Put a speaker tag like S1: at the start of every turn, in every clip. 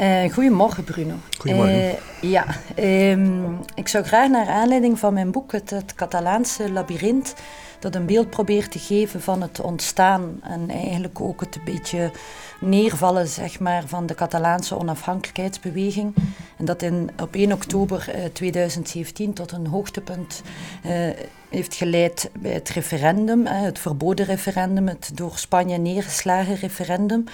S1: Uh, goedemorgen, Bruno.
S2: Goedemorgen.
S1: Uh, ja, um, ik zou graag naar aanleiding van mijn boek, Het, het Catalaanse Labyrinth, dat een beeld probeert te geven van het ontstaan en eigenlijk ook het een beetje neervallen zeg maar, van de Catalaanse onafhankelijkheidsbeweging. En dat in, op 1 oktober uh, 2017 tot een hoogtepunt heeft geleid bij het referendum, het verboden referendum, het door Spanje neergeslagen referendum.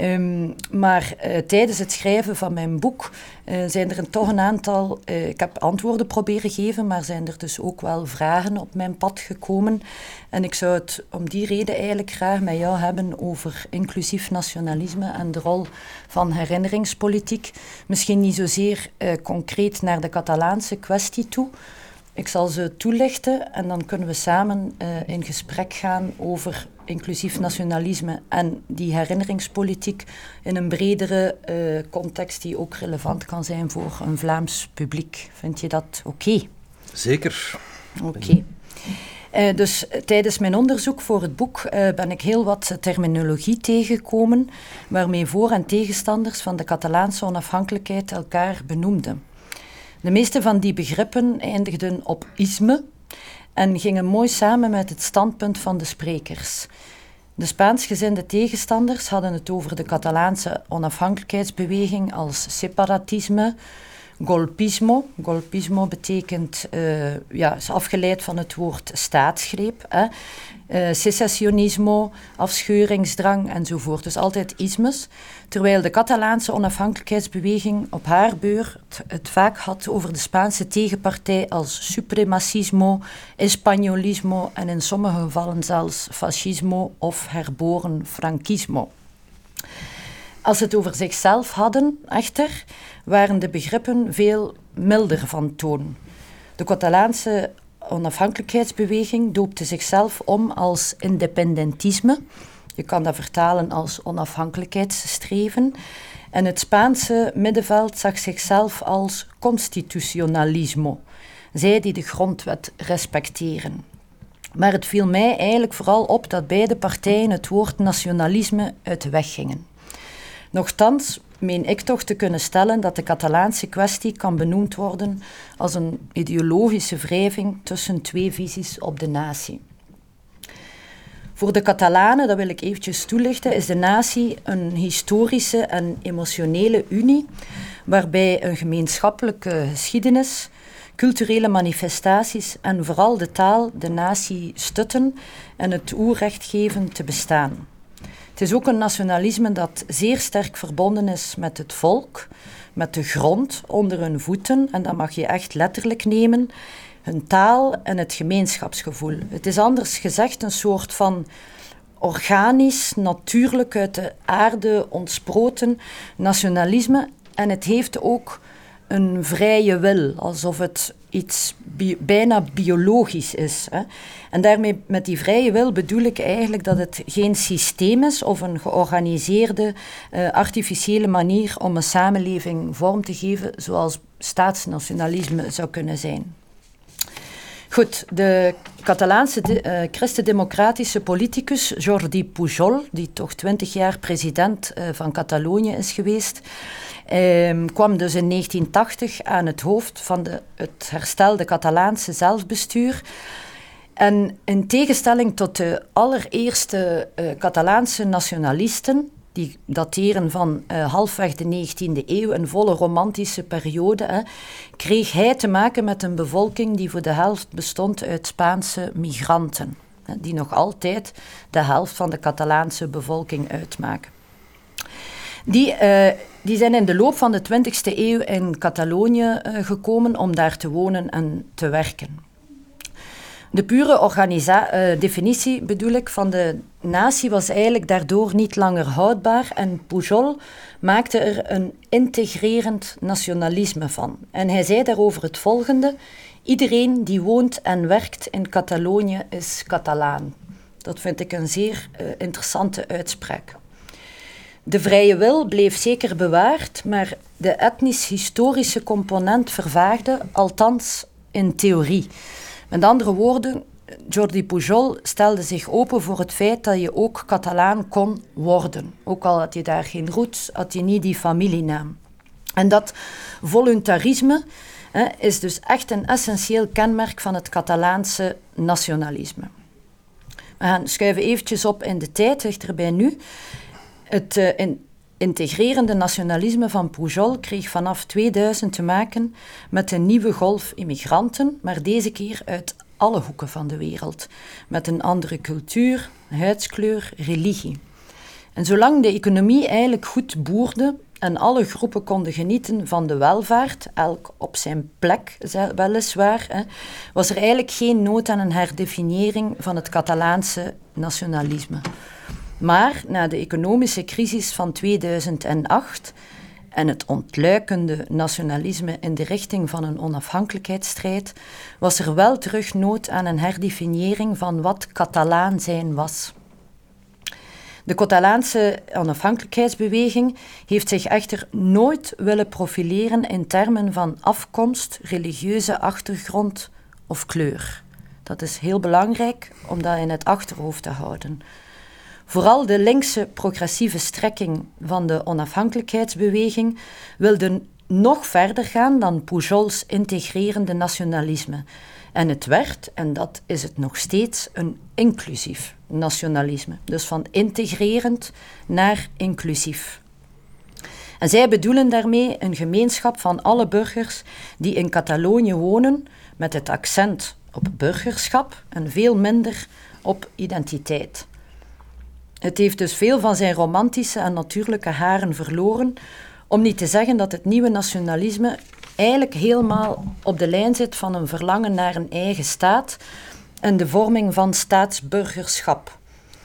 S1: Um, maar uh, tijdens het schrijven van mijn boek uh, zijn er toch een aantal. Uh, ik heb antwoorden proberen geven, maar zijn er dus ook wel vragen op mijn pad gekomen. En ik zou het om die reden eigenlijk graag met jou hebben over inclusief nationalisme en de rol van herinneringspolitiek. Misschien niet zozeer concreet naar de Catalaanse kwestie toe. Ik zal ze toelichten en dan kunnen we samen in gesprek gaan over inclusief nationalisme en die herinneringspolitiek in een bredere uh, context die ook relevant kan zijn voor een Vlaams publiek. Vind je dat oké?
S2: Zeker.
S1: Oké. Uh, dus tijdens mijn onderzoek voor het boek uh, ben ik heel wat terminologie tegengekomen waarmee voor- en tegenstanders van de Catalaanse onafhankelijkheid elkaar benoemden. De meeste van die begrippen eindigden op isme, en gingen mooi samen met het standpunt van de sprekers. De Spaansgezinde tegenstanders hadden het over de Catalaanse onafhankelijkheidsbeweging als separatisme, golpismo. Golpismo betekent, uh, ja, is afgeleid van het woord staatsgreep. Hè. Uh, secessionismo, afscheuringsdrang enzovoort. Dus altijd ismes. Terwijl de Catalaanse onafhankelijkheidsbeweging op haar beurt het vaak had over de Spaanse tegenpartij als supremacismo, espanyolismo en in sommige gevallen zelfs fascismo of herboren franquismo. Als het over zichzelf hadden, echter, waren de begrippen veel milder van toon. De Catalaanse onafhankelijkheidsbeweging doopte zichzelf om als independentisme. Je kan dat vertalen als onafhankelijkheidsstreven. En het Spaanse middenveld zag zichzelf als constitutionalismo. Zij die de grondwet respecteren. Maar het viel mij eigenlijk vooral op dat beide partijen het woord nationalisme uit de weg gingen. Nochtans meen ik toch te kunnen stellen dat de Catalaanse kwestie kan benoemd worden als een ideologische wrijving tussen twee visies op de natie. Voor de Catalanen, dat wil ik eventjes toelichten, is de natie een historische en emotionele unie waarbij een gemeenschappelijke geschiedenis, culturele manifestaties en vooral de taal de natie stutten en het oerrecht geven te bestaan. Het is ook een nationalisme dat zeer sterk verbonden is met het volk, met de grond onder hun voeten, en dat mag je echt letterlijk nemen, hun taal en het gemeenschapsgevoel. Het is anders gezegd een soort van organisch, natuurlijk uit de aarde ontsproten nationalisme. En het heeft ook een vrije wil, alsof het iets bijna biologisch is. Hè. En daarmee met die vrije wil bedoel ik eigenlijk dat het geen systeem is of een georganiseerde uh, artificiële manier om een samenleving vorm te geven zoals staatsnationalisme zou kunnen zijn. Goed, de Catalaanse de, uh, christendemocratische politicus Jordi Pujol, die toch twintig jaar president uh, van Catalonië is geweest, uh, kwam dus in 1980 aan het hoofd van de, het herstelde Catalaanse zelfbestuur. En in tegenstelling tot de allereerste uh, Catalaanse nationalisten, die dateren van uh, halfweg de 19e eeuw, een volle romantische periode, hè, kreeg hij te maken met een bevolking die voor de helft bestond uit Spaanse migranten, hè, die nog altijd de helft van de Catalaanse bevolking uitmaken. Die, uh, die zijn in de loop van de 20e eeuw in Catalonië uh, gekomen om daar te wonen en te werken. De pure uh, definitie bedoel ik, van de natie was eigenlijk daardoor niet langer houdbaar en Pujol maakte er een integrerend nationalisme van. En hij zei daarover het volgende: Iedereen die woont en werkt in Catalonië is Catalaan. Dat vind ik een zeer interessante uitspraak. De vrije wil bleef zeker bewaard, maar de etnisch-historische component vervaagde, althans in theorie. Met andere woorden, Jordi Pujol stelde zich open voor het feit dat je ook Catalaan kon worden. Ook al had je daar geen roots, had je niet die familienaam. En dat voluntarisme hè, is dus echt een essentieel kenmerk van het Catalaanse nationalisme. We gaan schuiven eventjes op in de tijd, dichterbij nu. Het in, integrerende nationalisme van Pujol kreeg vanaf 2000 te maken met een nieuwe golf immigranten, maar deze keer uit alle hoeken van de wereld, met een andere cultuur, huidskleur, religie. En zolang de economie eigenlijk goed boerde en alle groepen konden genieten van de welvaart, elk op zijn plek weliswaar, hè, was er eigenlijk geen nood aan een herdefiniëring van het Catalaanse nationalisme. Maar na de economische crisis van 2008 en het ontluikende nationalisme in de richting van een onafhankelijkheidsstrijd, was er wel terug nood aan een herdefiniëring van wat Catalaan zijn was. De Catalaanse onafhankelijkheidsbeweging heeft zich echter nooit willen profileren in termen van afkomst, religieuze achtergrond of kleur. Dat is heel belangrijk om dat in het achterhoofd te houden. Vooral de linkse progressieve strekking van de onafhankelijkheidsbeweging wilde nog verder gaan dan Pujols integrerende nationalisme. En het werd, en dat is het nog steeds, een inclusief nationalisme. Dus van integrerend naar inclusief. En zij bedoelen daarmee een gemeenschap van alle burgers die in Catalonië wonen, met het accent op burgerschap en veel minder op identiteit. Het heeft dus veel van zijn romantische en natuurlijke haren verloren, om niet te zeggen dat het nieuwe nationalisme eigenlijk helemaal op de lijn zit van een verlangen naar een eigen staat en de vorming van staatsburgerschap.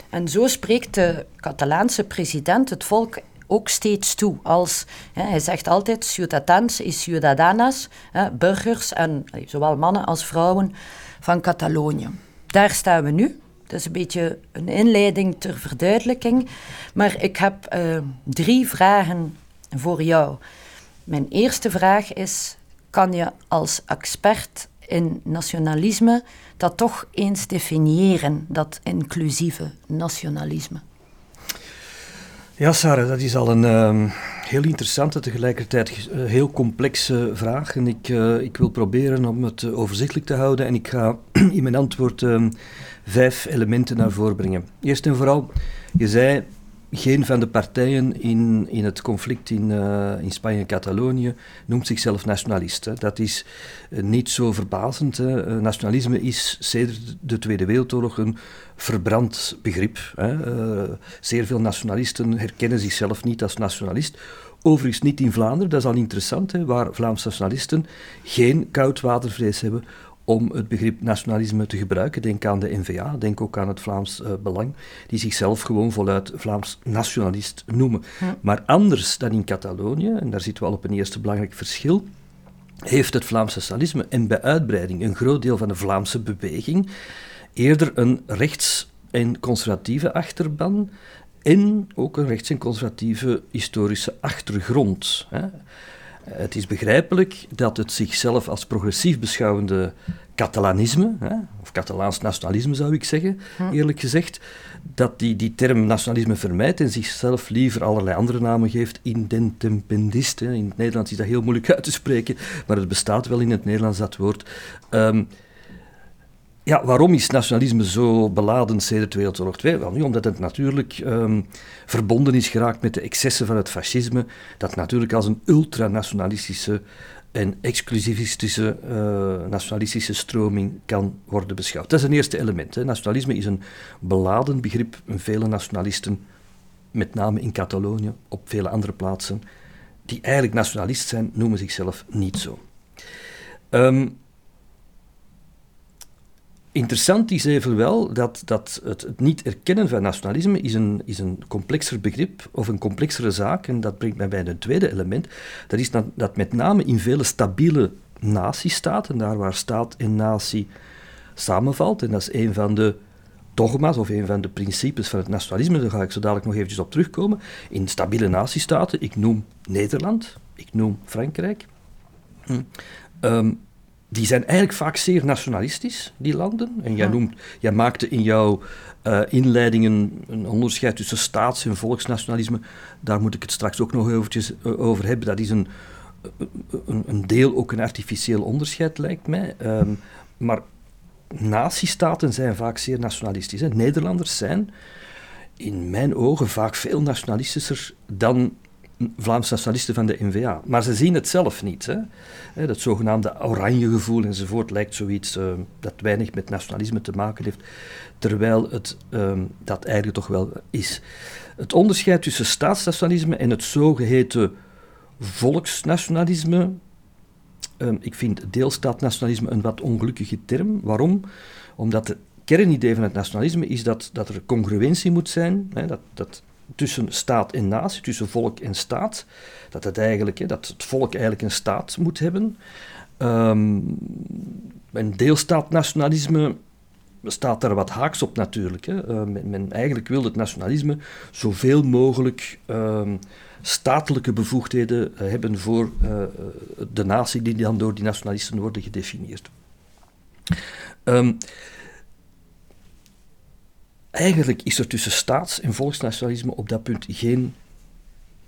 S1: En zo spreekt de Catalaanse president het volk ook steeds toe. Als, hij zegt altijd, ciudadans y ciudadanas, hè, burgers en zowel mannen als vrouwen van Catalonië. Daar staan we nu. Dat is een beetje een inleiding ter verduidelijking. Maar ik heb uh, drie vragen voor jou. Mijn eerste vraag is: kan je als expert in nationalisme dat toch eens definiëren, dat inclusieve nationalisme?
S2: Ja, Sarah, dat is al een uh, heel interessante, tegelijkertijd uh, heel complexe vraag. En ik, uh, ik wil proberen om het overzichtelijk te houden. En ik ga in mijn antwoord ehm, vijf elementen naar voren brengen. Eerst en vooral, je zei geen van de partijen in, in het conflict in, uh, in Spanje en Catalonië noemt zichzelf nationalist. Dat is uh, niet zo verbazend. Uh, nationalisme is sedert de Tweede Wereldoorlog een verbrand begrip. Hè. zeer veel nationalisten herkennen zichzelf niet als nationalist. Overigens niet in Vlaanderen, dat is al interessant, hè, waar Vlaamse nationalisten geen koudwatervrees hebben om het begrip nationalisme te gebruiken. Denk aan de NVA, denk ook aan het Vlaams uh, Belang, die zichzelf gewoon voluit Vlaams nationalist noemen. Maar anders dan in Catalonië, en daar zitten we al op een eerste belangrijk verschil, heeft het Vlaams nationalisme en bij uitbreiding een groot deel van de Vlaamse beweging eerder een rechts- en conservatieve achterban en ook een rechts- en conservatieve historische achtergrond. Hè. Het is begrijpelijk dat het zichzelf als progressief beschouwende Catalanisme, hè, of Catalaans nationalisme zou ik zeggen, hm. eerlijk gezegd, dat die die term nationalisme vermijdt en zichzelf liever allerlei andere namen geeft, indentempendist. In het Nederlands is dat heel moeilijk uit te spreken, maar het bestaat wel in het Nederlands, dat woord. Um, ja, waarom is nationalisme zo beladen de Wereldoorlog 2? Wel nu, omdat het natuurlijk um, verbonden is geraakt met de excessen van het fascisme, dat natuurlijk als een ultranationalistische en exclusivistische uh, nationalistische stroming kan worden beschouwd. Dat is een eerste element. Hè. Nationalisme is een beladen begrip. Vele nationalisten, met name in Catalonië, op vele andere plaatsen, die eigenlijk nationalist zijn, noemen zichzelf niet zo. Um, Interessant is evenwel dat, dat het, niet erkennen van nationalisme is een, is een complexer begrip of een complexere zaak. En dat brengt mij bij een tweede element. Dat is dat, dat met name in vele stabiele natiestaten, daar waar staat en natie samenvalt, en dat is een van de dogma's of een van de principes van het nationalisme, daar ga ik zo dadelijk nog eventjes op terugkomen. In stabiele natiestaten, ik noem Nederland, ik noem Frankrijk, hm, um, die zijn eigenlijk vaak zeer nationalistisch, die landen. En jij, noemt, jij maakte in jouw uh, inleidingen een onderscheid tussen staats- en volksnationalisme. Daar moet ik het straks ook nog eventjes over hebben. Dat is een, een, een deel ook een artificieel onderscheid, lijkt mij. Um, maar nazistaten zijn vaak zeer nationalistisch. Hè. Nederlanders zijn in mijn ogen vaak veel nationalistischer dan Vlaamse nationalisten van de NVA. Maar ze zien het zelf niet. Hè. Dat zogenaamde oranje gevoel enzovoort lijkt zoiets uh, dat weinig met nationalisme te maken heeft, terwijl het uh, dat eigenlijk toch wel is. Het onderscheid tussen staatsnationalisme en het zogeheten volksnationalisme Um, ik vind deelstaatnationalisme een wat ongelukkige term. Waarom? Omdat het kernidee van het nationalisme is dat, dat er congruentie moet zijn, hè, dat, dat tussen staat en natie, tussen volk en staat, dat het, eigenlijk, hè, dat het volk eigenlijk een staat moet hebben. Um, een deelstaatnationalisme staat daar wat haaks op natuurlijk. Hè. Uh, men, eigenlijk wil het nationalisme zoveel mogelijk um, statelijke bevoegdheden eh, hebben voor uh, de natie die dan door die nationalisten worden gedefinieerd. Um, eigenlijk is er tussen staats- en volksnationalisme op dat punt geen,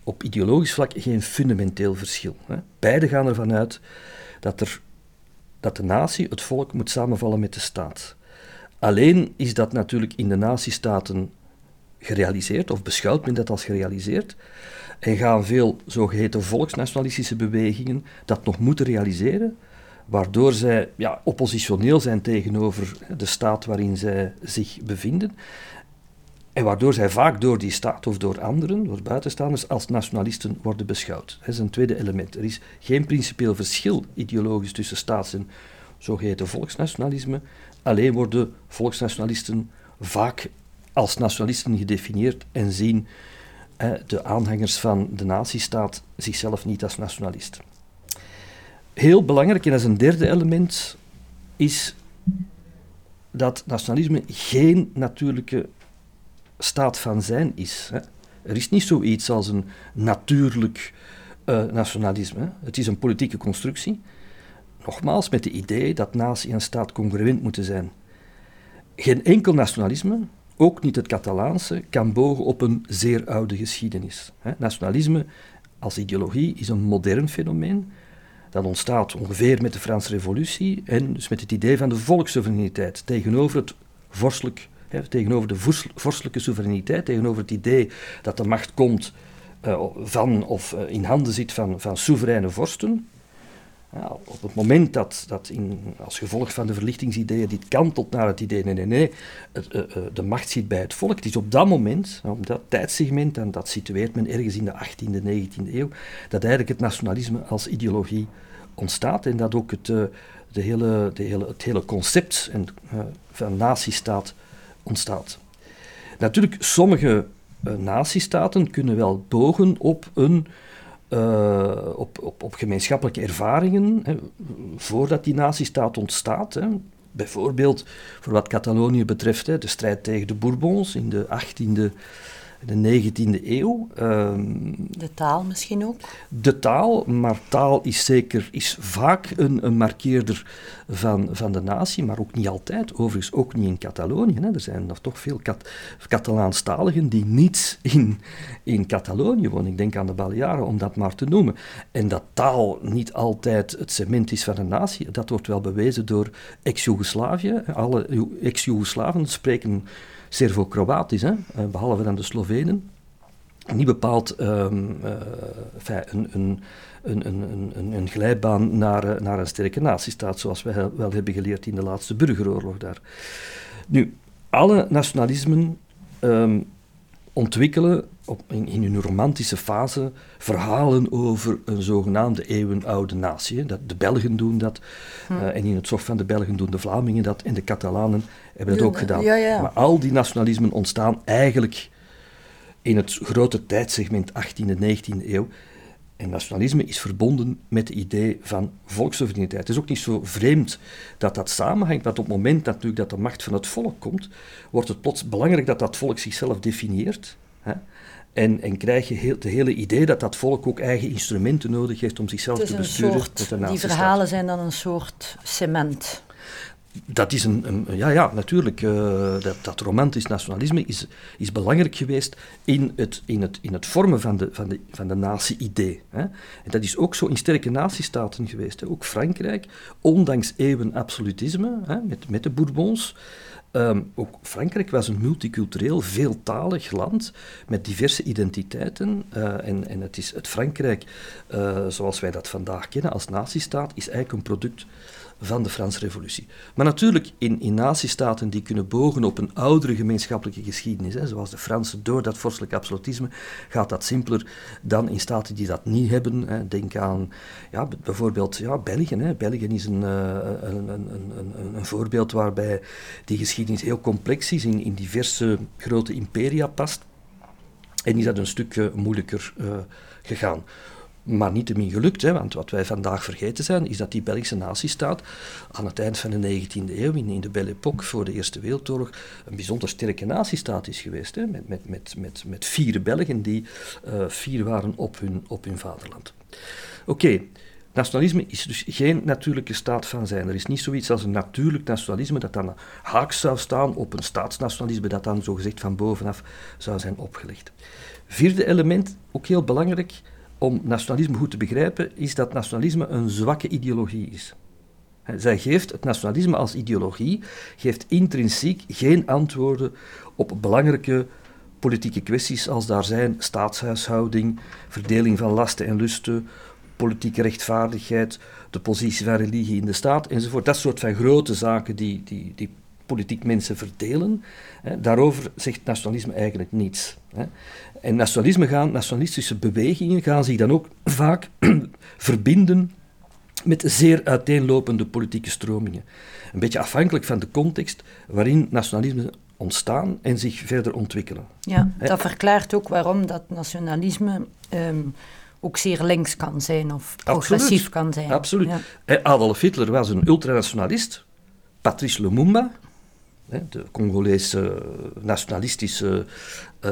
S2: op ideologisch vlak geen fundamenteel verschil. Hè. Beide gaan ervan uit dat, er, dat de natie, het volk, moet samenvallen met de staat. Alleen is dat natuurlijk in de natiestaten gerealiseerd, of beschouwt men dat als gerealiseerd, en gaan veel zogeheten volksnationalistische bewegingen dat nog moeten realiseren, waardoor zij ja, oppositioneel zijn tegenover de staat waarin zij zich bevinden. En waardoor zij vaak door die staat of door anderen, door buitenstaanders, als nationalisten worden beschouwd. Dat is een tweede element. Er is geen principieel verschil ideologisch tussen staats- en zogeheten volksnationalisme. Alleen worden volksnationalisten vaak als nationalisten gedefinieerd en zien de aanhangers van de nazistaat zichzelf niet als nationalist. Heel belangrijk, en dat is een derde element, is dat nationalisme geen natuurlijke staat van zijn is. Hè. Er is niet zoiets als een natuurlijk uh, nationalisme. Het is een politieke constructie. Nogmaals, met het idee dat natie en staat congruent moeten zijn. Geen enkel nationalisme ook niet het Catalaanse, kan bogen op een zeer oude geschiedenis. Nationalisme als ideologie is een modern fenomeen. Dat ontstaat ongeveer met de Franse Revolutie en dus met het idee van de volkssoevereiniteit tegenover het vorstelijk, tegenover de vorstelijke soevereiniteit, tegenover het idee dat de macht komt uh, van of uh, in handen zit van, van soevereine vorsten. Op het moment dat, dat in, als gevolg van de verlichtingsideeën dit kantelt naar het idee, nee, nee, nee, uh, uh, de macht zit bij het volk. Het is op dat moment, op dat tijdsegment, en dat situeert men ergens in de 18e, 19e eeuw, dat eigenlijk het nationalisme als ideologie ontstaat en dat ook het, uh, de hele, de hele, het hele concept en, van nazistaat ontstaat. Natuurlijk, sommige nazistaten kunnen wel bogen op een uh, op, op, op, gemeenschappelijke ervaringen hè, voordat die nazistaat ontstaat. Hè. Bijvoorbeeld, voor wat Catalonië betreft, hè, de strijd tegen de Bourbons in de 18e de 19e eeuw.
S1: Um, de taal misschien ook?
S2: De taal, maar taal is zeker is vaak een, een markeerder van, van de natie, maar ook niet altijd. Overigens ook niet in Catalonië. Hè. Er zijn nog toch veel Cat Catalaanstaligen die niet in, in Catalonië wonen. Ik denk aan de Balearen, om dat maar te noemen. En dat taal niet altijd het cement is van een natie, dat wordt wel bewezen door ex-Jugoslavië. Alle ex-Jugoslaven spreken Servo-Kroatisch, eh, behalve dan de Slovenen. Niet bepaald um, uh, een, een, een, een, glijbaan naar, eh, naar een sterke natiestaat, zoals we wel hebben geleerd in de laatste burgeroorlog daar. Nu, alle nationalismen um, ontwikkelen op, in, in, hun romantische fase verhalen over een zogenaamde eeuwenoude natie. Dat, de Belgen doen dat, hm. uh, en in het zorg van de Belgen doen de Vlamingen dat, en de Catalanen hebben dat ook gedaan.
S1: Ja, ja.
S2: Maar al die nationalismen ontstaan eigenlijk in het grote tijdsegment 18e, 19e eeuw. En nationalisme is verbonden met het idee van volkssoevereiniteit. Het is ook niet zo vreemd dat dat samenhangt, want op het moment natuurlijk dat de macht van het volk komt, wordt het plots belangrijk dat dat volk zichzelf definieert Hè? En, en krijg je heel, het hele idee dat dat volk ook eigen instrumenten nodig heeft om zichzelf te besturen.
S1: Soort, die verhalen zijn dan een soort cement.
S2: Dat is een, een ja, ja, natuurlijk. Uh, dat, dat romantisch nationalisme is, is belangrijk geweest in het, in het, in het vormen van de, van de, van de natie-idee. En dat is ook zo in sterke natiestaten geweest. Hè. Ook Frankrijk, ondanks eeuwen absolutisme, hè, met, met de Bourbons. Um, ook Frankrijk was een multicultureel, veeltalig land met diverse identiteiten. Uh, en, en het is het Frankrijk, uh, zoals wij dat vandaag kennen als natiestaat, is eigenlijk een product van de Franse Revolutie. Maar natuurlijk, in, in natiestaten die kunnen bogen op een oudere gemeenschappelijke geschiedenis, hè, zoals de Fransen, door dat vorstelijk absolutisme, gaat dat simpeler dan in staten die dat niet hebben. Hè. Denk aan ja, bijvoorbeeld ja, België. Hè. België is een, uh, een, een, een, een, voorbeeld waarbij die geschiedenis heel complex is, in, diverse grote imperia past. En is dat een stuk uh, moeilijker uh, gegaan maar niet te min gelukt. Hè, want wat wij vandaag vergeten zijn, is dat die Belgische natiestaat aan het eind van de 19e eeuw, in, de Belle Époque voor de Eerste Wereldoorlog, een bijzonder sterke natiestaat is geweest. Hè, met, met, met, met, met vier Belgen die uh, fier waren op hun, op hun vaderland. Oké. Nationalisme is dus geen natuurlijke staat van zijn. Er is niet zoiets als een natuurlijk nationalisme dat dan haaks zou staan op een staatsnationalisme dat dan zogezegd van bovenaf zou zijn opgelegd. Vierde element, ook heel belangrijk, om nationalisme goed te begrijpen, is dat nationalisme een zwakke ideologie is. Zij geeft het nationalisme als ideologie, geeft intrinsiek geen antwoorden op belangrijke politieke kwesties als daar zijn staatshuishouding, verdeling van lasten en lusten, politieke rechtvaardigheid, de positie van religie in de staat enzovoort. Dat soort van grote zaken die, die, die politiek mensen verdelen. Hè, daarover zegt nationalisme eigenlijk niets. Hè. En nationalisme gaan, nationalistische bewegingen gaan zich dan ook vaak verbinden met zeer uiteenlopende politieke stromingen. Een beetje afhankelijk van de context waarin nationalisme ontstaan en zich verder ontwikkelen.
S1: Ja, dat verklaart ook waarom dat nationalisme um, ook zeer links kan zijn of progressief kan zijn.
S2: Absoluut. Ja. Adolf Hitler was een ultranationalist. Patrice Lumumba, de Congolese nationalistische uh,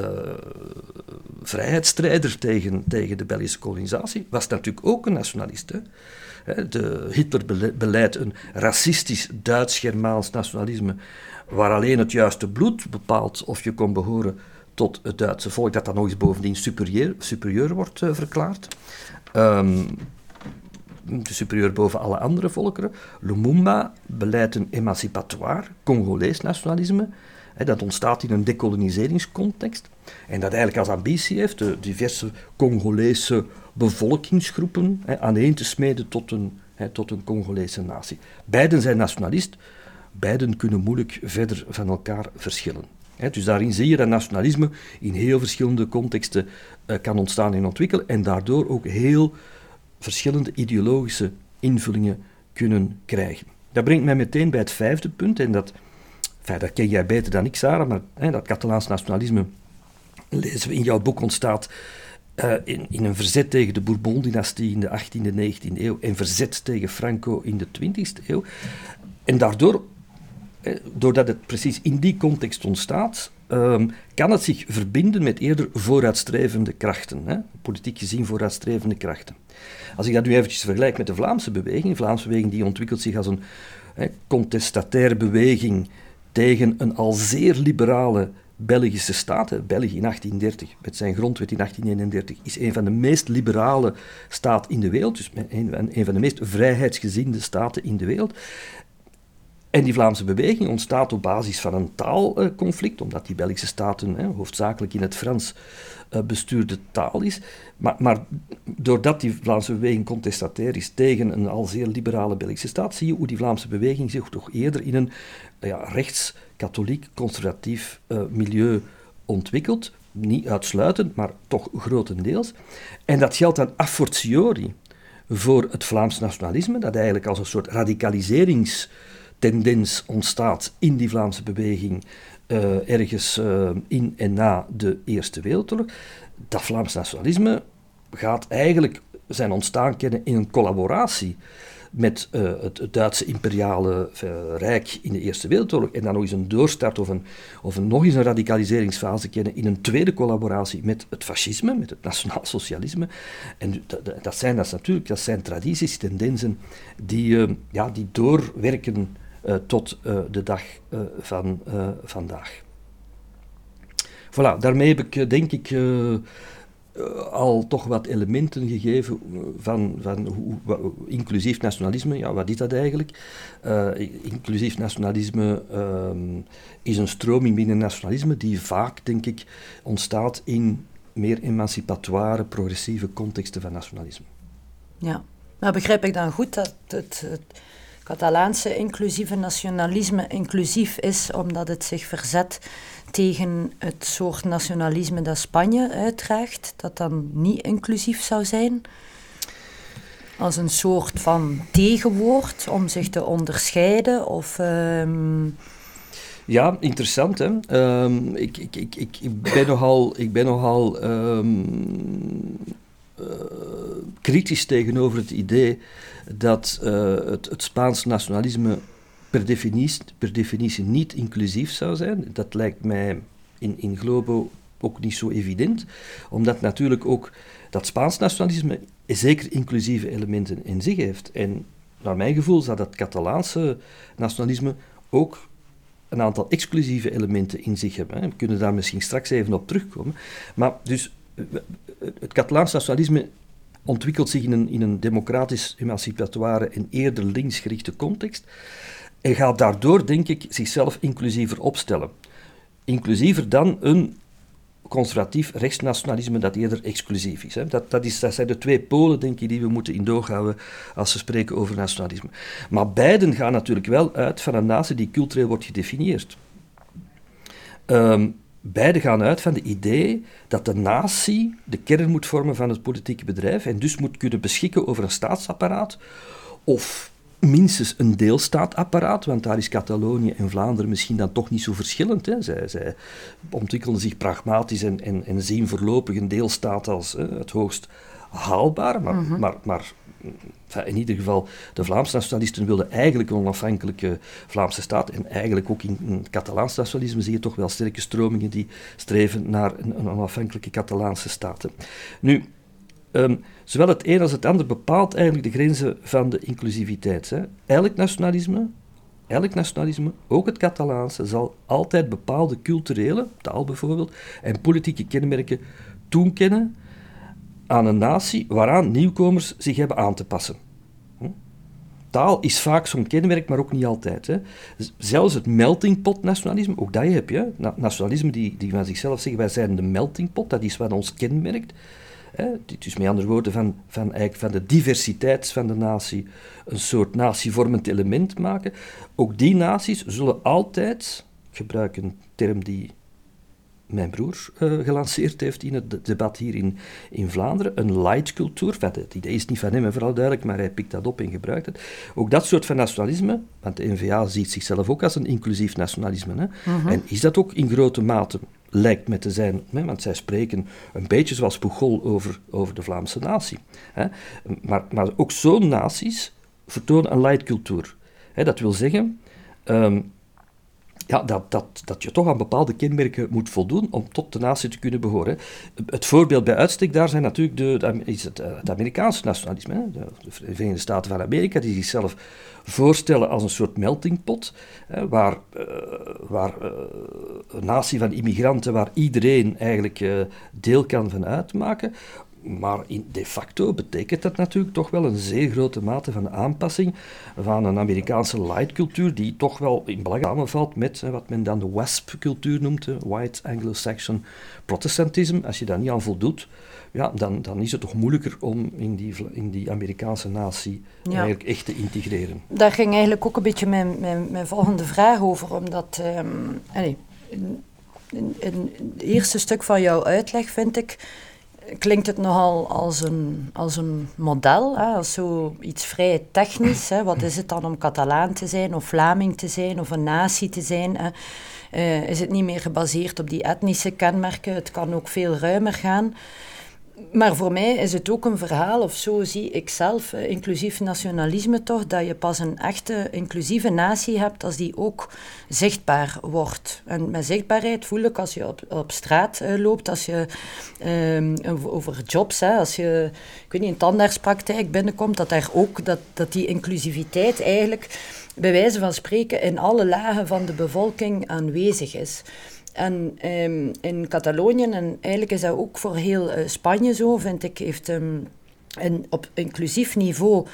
S2: vrijheidsstrijder tegen, tegen de Belgische kolonisatie, was natuurlijk ook een nationalist. Hè. De Hitler beleidt een racistisch Duits-Germaans nationalisme, waar alleen het juiste bloed bepaalt of je kon behoren tot het Duitse volk, dat dan nog eens bovendien superieur, superieur wordt uh, verklaard. Um, superieur boven alle andere volkeren. Lumumba beleidt een emancipatoire, Congolees nationalisme. dat ontstaat in een decoloniseringscontext. En dat eigenlijk als ambitie heeft de diverse Congolese bevolkingsgroepen aaneen te smeden tot een, tot een Congolese natie. Beiden zijn nationalist, beiden kunnen moeilijk verder van elkaar verschillen. dus daarin zie je dat nationalisme in heel verschillende contexten uh, kan ontstaan en ontwikkelen en daardoor ook heel verschillende ideologische invullingen kunnen krijgen. Dat brengt mij meteen bij het vijfde punt, en dat, dat ken jij beter dan ik, Sarah, maar hè, dat Catalaans nationalisme, lezen we in jouw boek, ontstaat uh, in, in, een verzet tegen de Bourbon-dynastie in de 18e en 19e eeuw en verzet tegen Franco in de 20e eeuw. En daardoor, eh, doordat het precies in die context ontstaat, um, kan het zich verbinden met eerder vooruitstrevende krachten, hè? politiek gezien vooruitstrevende krachten. Als ik dat nu eventjes vergelijk met de Vlaamse beweging, de Vlaamse beweging die ontwikkelt zich als een hè, contestataire beweging tegen een al zeer liberale Belgische staat. België in 1830, met zijn grondwet in 1831, is een van de meest liberale staten in de wereld, dus een, een van de meest vrijheidsgezinde staten in de wereld. En die Vlaamse beweging ontstaat op basis van een taalconflict, omdat die Belgische staten hè, hoofdzakelijk in het Frans uh, bestuurde taal is. Maar, maar, doordat die Vlaamse beweging contestatair is tegen een al zeer liberale Belgische staat, zie je hoe die Vlaamse beweging zich toch eerder in een ja, rechts-katholiek, conservatief uh, milieu ontwikkelt. Niet uitsluitend, maar toch grotendeels. En dat geldt dan a fortiori voor het Vlaams nationalisme, dat eigenlijk als een soort radicaliserings tendens ontstaat in die Vlaamse beweging uh, ergens uh, in en na de Eerste Wereldoorlog. Dat Vlaams nationalisme gaat eigenlijk zijn ontstaan kennen in een collaboratie met uh, het, Duitse imperiale rijk in de Eerste Wereldoorlog en dan nog eens een doorstart of, een, of een, nog eens een radicaliseringsfase kennen in een tweede collaboratie met het fascisme, met het nationaal socialisme. En dat, dat zijn dat natuurlijk, dat zijn tradities, tendensen die, ja, die doorwerken tot de dag van vandaag. Voilà, daarmee heb ik denk ik al toch wat elementen gegeven eh, van, van hoe, inclusief nationalisme, ja, wat is dat eigenlijk? Inclusief nationalisme uh, is een stroming binnen nationalisme die vaak, denk ik, ontstaat in meer emancipatoire, progressieve contexten van nationalisme.
S1: Ja, maar begrijp ik dan goed dat het, het Catalaanse inclusieve nationalisme inclusief is omdat het zich verzet tegen het soort nationalisme dat Spanje uitdraagt, dat dan niet inclusief zou zijn? Als een soort van tegenwoord om zich te onderscheiden? Of, ehm,
S2: Ja, interessant. Hè? Um, ik, ik, ik, ik, ben nogal, ik ben nogal um, uh, kritisch tegenover het idee dat uh, het, het Spaans nationalisme per definitie, per definitie niet inclusief zou zijn. Dat lijkt mij in, in Globo ook niet zo evident, omdat natuurlijk ook dat Spaans nationalisme zeker inclusieve elementen in zich heeft. En naar mijn gevoel zou dat Catalaanse nationalisme ook een aantal exclusieve elementen in zich hebben. We kunnen daar misschien straks even op terugkomen. Maar dus het Catalaans nationalisme ontwikkelt zich in een, in een democratisch, emancipatoire en eerder linksgerichte context en gaat daardoor, denk ik, zichzelf inclusiever opstellen. Inclusiever dan een conservatief rechtsnationalisme dat eerder exclusief is. Hè. Dat, dat, is. dat zijn de twee polen, denk ik, die we moeten in houden als we spreken over nationalisme. Maar beiden gaan natuurlijk wel uit van een natie die cultureel wordt gedefinieerd. Um, beide gaan uit van het idee dat de natie de kern moet vormen van het politieke bedrijf en dus moet kunnen beschikken over een staatsapparaat of minstens een deelstaatapparaat, want daar is Catalonië en Vlaanderen misschien dan toch niet zo verschillend. Hè. Zij, zij ontwikkelen zich pragmatisch en, en, en zien voorlopig een deelstaat als hè, het hoogst haalbaar, maar, mm -hmm. maar, maar in ieder geval, de Vlaamse nationalisten wilden eigenlijk een onafhankelijke Vlaamse staat. En eigenlijk ook in, het Catalaans nationalisme zie je toch wel sterke stromingen die streven naar een, een onafhankelijke Catalaanse staat. Nu, um, zowel het een als het ander bepaalt eigenlijk de grenzen van de inclusiviteit. Hè. Elk nationalisme, elk nationalisme, ook het Catalaanse, zal altijd bepaalde culturele, taal bijvoorbeeld, en politieke kenmerken toekennen aan een natie waaraan nieuwkomers zich hebben aan te passen. Hm? Taal is vaak zo'n kenmerk, maar ook niet altijd. Hè. Zelfs het melting pot nationalisme, ook dat heb je. Nationalisme die, die van zichzelf zeggen, wij zijn de melting pot, dat is wat ons kenmerkt. Hè, dus met andere woorden, van, van, eigenlijk van de diversiteit van de natie een soort natievormend element maken. Ook die naties zullen altijd, ik gebruik een term die mijn broer uh, gelanceerd heeft in het debat hier in, in Vlaanderen, een light cultuur. Het idee is niet van hem, vooral duidelijk, maar hij pikt dat op en gebruikt het. Ook dat soort van nationalisme, want de NVA ziet zichzelf ook als een inclusief nationalisme. Hè? Uh -huh. En is dat ook in grote mate lijkt me te zijn, hè, want zij spreken een beetje zoals Pugol over, over de Vlaamse natie. Hè. Maar, maar ook zo'n naties vertonen een leidcultuur. Hè, dat wil zeggen um, ja, dat, dat, dat je toch aan bepaalde kenmerken moet voldoen om tot de natie te kunnen behoren. Het voorbeeld bij uitstek daar zijn natuurlijk de, is het, eh, het Amerikaanse nationalisme. Hè. De Verenigde Staten van Amerika, die zichzelf voorstellen als een soort meltingpot, hè, waar, uh, waar uh, een natie van immigranten, waar iedereen eigenlijk deel kan van uitmaken. Maar in de facto betekent dat natuurlijk toch wel een zeer grote mate van aanpassing van een Amerikaanse light-cultuur, die toch wel in belang samenvalt met wat men dan de WASP-cultuur noemt, White Anglo-Saxon Protestantism. Als je daar niet aan voldoet, ja, dan, dan is het toch moeilijker om in die, in die Amerikaanse natie ja. eigenlijk echt te integreren.
S1: Daar ging eigenlijk ook een beetje mijn, mijn, mijn volgende vraag over, omdat um, allez, in, in, in het eerste stuk van jouw uitleg vind ik klinkt het nogal als een, als een model, hè, als zoiets vrij technisch. Hè. Wat is het dan om Catalaan te zijn, of Vlaming te zijn, of een natie te zijn? Hè. Uh, is het niet meer gebaseerd op die etnische kenmerken? Het kan ook veel ruimer gaan. Maar voor mij is het ook een verhaal, of zo zie ik zelf, eh, inclusief nationalisme toch, dat je pas een echte inclusieve natie hebt als die ook zichtbaar wordt. En met zichtbaarheid voel ik als je op, op straat uh, loopt, als je um, over jobs, hè, als je ik weet niet, een tandartspraktijk binnenkomt, dat, daar ook, dat, dat die inclusiviteit eigenlijk bij wijze van spreken in alle lagen van de bevolking aanwezig is. En um, in Catalonië, en eigenlijk is dat ook voor heel uh, Spanje zo, vind ik, heeft um, een, op inclusief niveau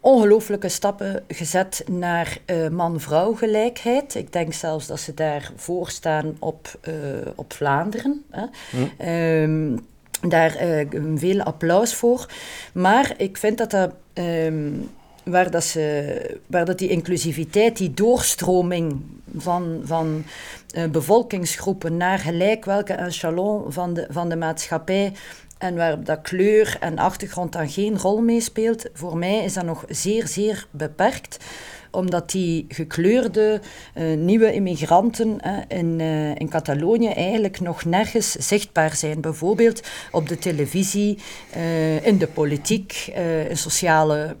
S1: ongelooflijke stappen gezet naar uh, man-vrouw gelijkheid. Ik denk zelfs dat ze daar voor staan op, uh, op Vlaanderen. Hè. Hm. Um, daar veel applaus voor. Maar ik vind dat dat waar, dat ze, waar dat die inclusiviteit, die doorstroming van, van uh, bevolkingsgroepen naar gelijk welke echelon van de, van de maatschappij en waar dat kleur en achtergrond dan geen rol meespeelt, voor mij is dat nog zeer, zeer beperkt omdat die gekleurde uh, nieuwe immigranten in, uh, in Catalonië eigenlijk nog nergens zichtbaar zijn. Bijvoorbeeld op de televisie, in de politiek, in sociale,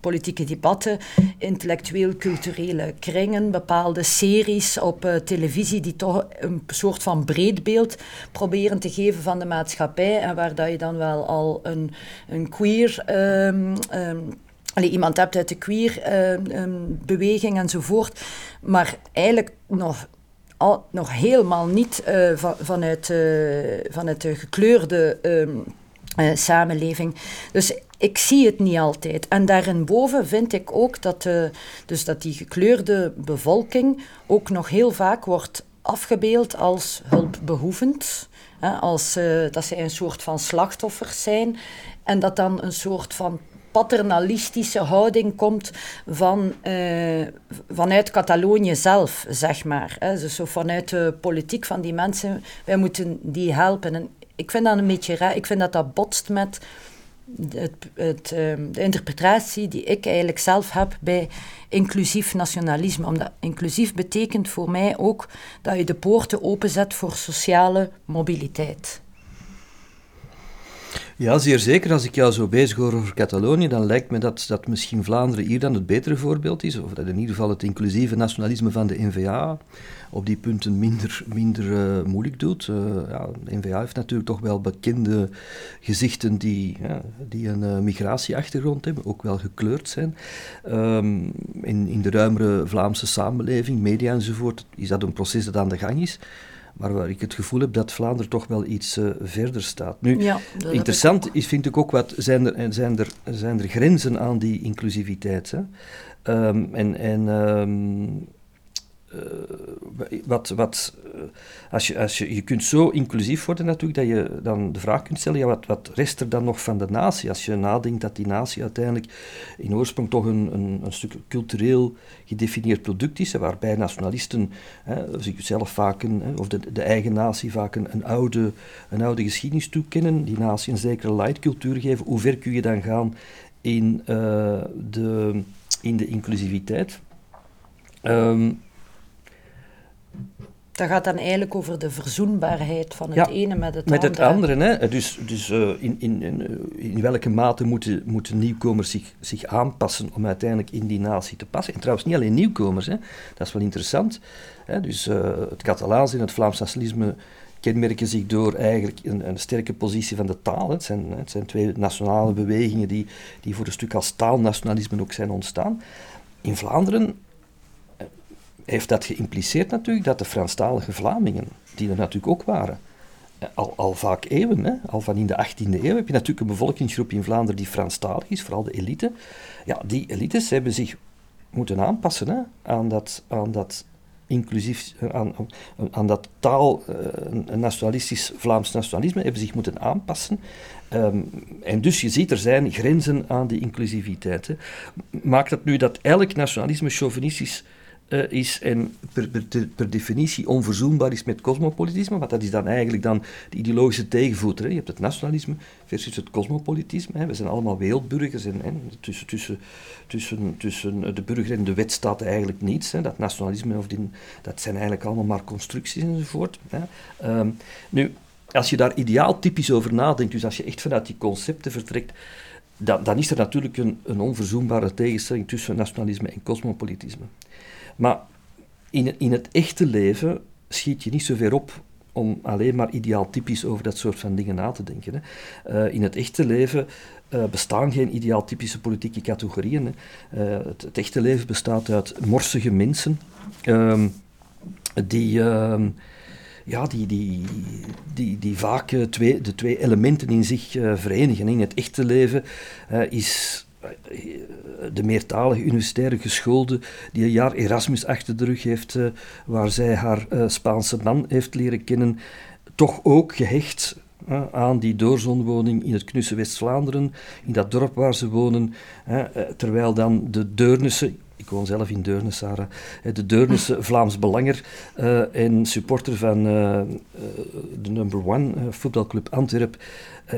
S1: politieke debatten, intellectueel-culturele kringen, bepaalde series op televisie die toch een soort van breed beeld proberen te geven van de maatschappij en waar dat je dan wel al een, een queer... Um, um, Allee, iemand hebt uit de queer-beweging uh, enzovoort, maar eigenlijk nog, al, nog helemaal niet van, vanuit, uh, vanuit de gekleurde uh, samenleving. Dus ik zie het niet altijd. En daarboven vind ik ook dat, dus dat die gekleurde bevolking ook nog heel vaak wordt afgebeeld als hulpbehoevend. Hè, als dat zij een soort van slachtoffers zijn. En dat dan een soort van paternalistische houding komt van, uh, vanuit Catalonië zelf, zeg maar. Hè. Dus zo vanuit de politiek van die mensen, wij moeten die helpen. En ik vind dat een beetje raar. Ik vind dat dat botst met het, het, uh, de interpretatie die ik eigenlijk zelf heb bij inclusief nationalisme. Omdat inclusief betekent voor mij ook dat je de poorten openzet voor sociale mobiliteit.
S2: Ja, zeer zeker. Als ik jou zo bezig hoor over Catalonië, dan lijkt me dat, dat misschien Vlaanderen hier dan het betere voorbeeld is. Of dat in ieder geval het inclusieve nationalisme van de NVA op die punten minder, minder uh, moeilijk doet. Uh, ja, de NVA heeft natuurlijk toch wel bekende gezichten die, ja, die een uh, migratieachtergrond hebben, ook wel gekleurd zijn. Um, in, in de ruimere Vlaamse samenleving, media enzovoort, is dat een proces dat aan de gang is maar waar ik het gevoel heb dat Vlaanderen toch wel iets uh, verder staat. Nu, ja, interessant is, vind ik ook, wat zijn er, zijn, er, zijn er grenzen aan die inclusiviteit? Hè? Um, en en um, uh, wat, wat, uh, als je, als je, je kunt zo inclusief worden natuurlijk, dat je dan de vraag kunt stellen, ja, wat, wat rest er dan nog van de natie? Als je nadenkt dat die natie uiteindelijk in oorsprong toch een, een, een stuk cultureel gedefinieerd product is, waarbij nationalisten hè, zichzelf vaak, een, of de, de eigen natie vaak een, een, oude, een oude geschiedenis toekennen, die natie een zekere lightcultuur geven. Hoe ver kun je dan gaan in, uh, de, in de inclusiviteit? Um,
S1: dat gaat dan eigenlijk over de verzoenbaarheid van het ene met het
S2: met
S1: andere.
S2: Met het andere, hè. Dus, dus uh, in, in, in, eh, in, welke mate moeten, moeten nieuwkomers zich, zich aanpassen om uiteindelijk in die natie te passen. En trouwens niet alleen nieuwkomers, hè. dat is wel interessant. Hè. Dus uh, het Catalaans en het Vlaams nationalisme kenmerken zich door eigenlijk een, een, sterke positie van de taal. Het zijn, het zijn twee nationale bewegingen die, die voor een stuk als taalnationalisme ook zijn ontstaan. In Vlaanderen heeft dat geïmpliceerd natuurlijk dat de Franstalige Vlamingen, die er natuurlijk ook waren, eh, al, al vaak eeuwen, hè, al van in de 18e eeuw, heb je natuurlijk een bevolkingsgroep in Vlaanderen die Franstalig is, vooral de elite. Ja, die elites hebben zich moeten aanpassen hè, aan, dat, aan dat inclusief, eh, aan, aan dat taal, een nationalistisch Vlaams nationalisme, hebben zich moeten aanpassen. Um, en dus je ziet, er zijn grenzen aan die inclusiviteit. Hè. Maakt dat nu dat elk nationalisme chauvinistisch uh, is en per, per, per, definitie onverzoenbaar is met cosmopolitisme, want dat is dan eigenlijk dan de ideologische tegenvoeter. Hè. Je hebt het nationalisme versus het cosmopolitisme. Hè. We zijn allemaal wereldburgers en, en tussen, tussen, tussen, tussen de burger en de wet staat eigenlijk niets. Hè. Dat nationalisme of die, dat zijn eigenlijk allemaal maar constructies enzovoort. Hè. Um, nu, als je daar ideaaltypisch over nadenkt, dus als je echt vanuit die concepten vertrekt, dan, dan is er natuurlijk een, een onverzoenbare tegenstelling tussen nationalisme en cosmopolitisme. Maar in, in het echte leven schiet je niet zo ver op om alleen maar ideaaltypisch over dat soort van dingen na te denken. Hè. Uh, in het echte leven uh, bestaan geen ideaaltypische politieke categorieën. Hè. Uh, het, echte leven bestaat uit morsige mensen ehm, die ehm, ja, die, die, die, die vaak twee, de twee elementen in zich verenigen. In het echte leven is de meertalige universitaire geschoolde die een jaar Erasmus achter de rug heeft, waar zij haar Spaanse man heeft leren kennen, toch ook gehecht aan die doorzonwoning in het knusse West-Vlaanderen, in dat dorp waar ze wonen, terwijl dan de Deurnissen, ik woon zelf in Deurne, Sarah. De Deurnese Vlaams Belanger uh, en supporter van uh, de number one voetbalclub Antwerp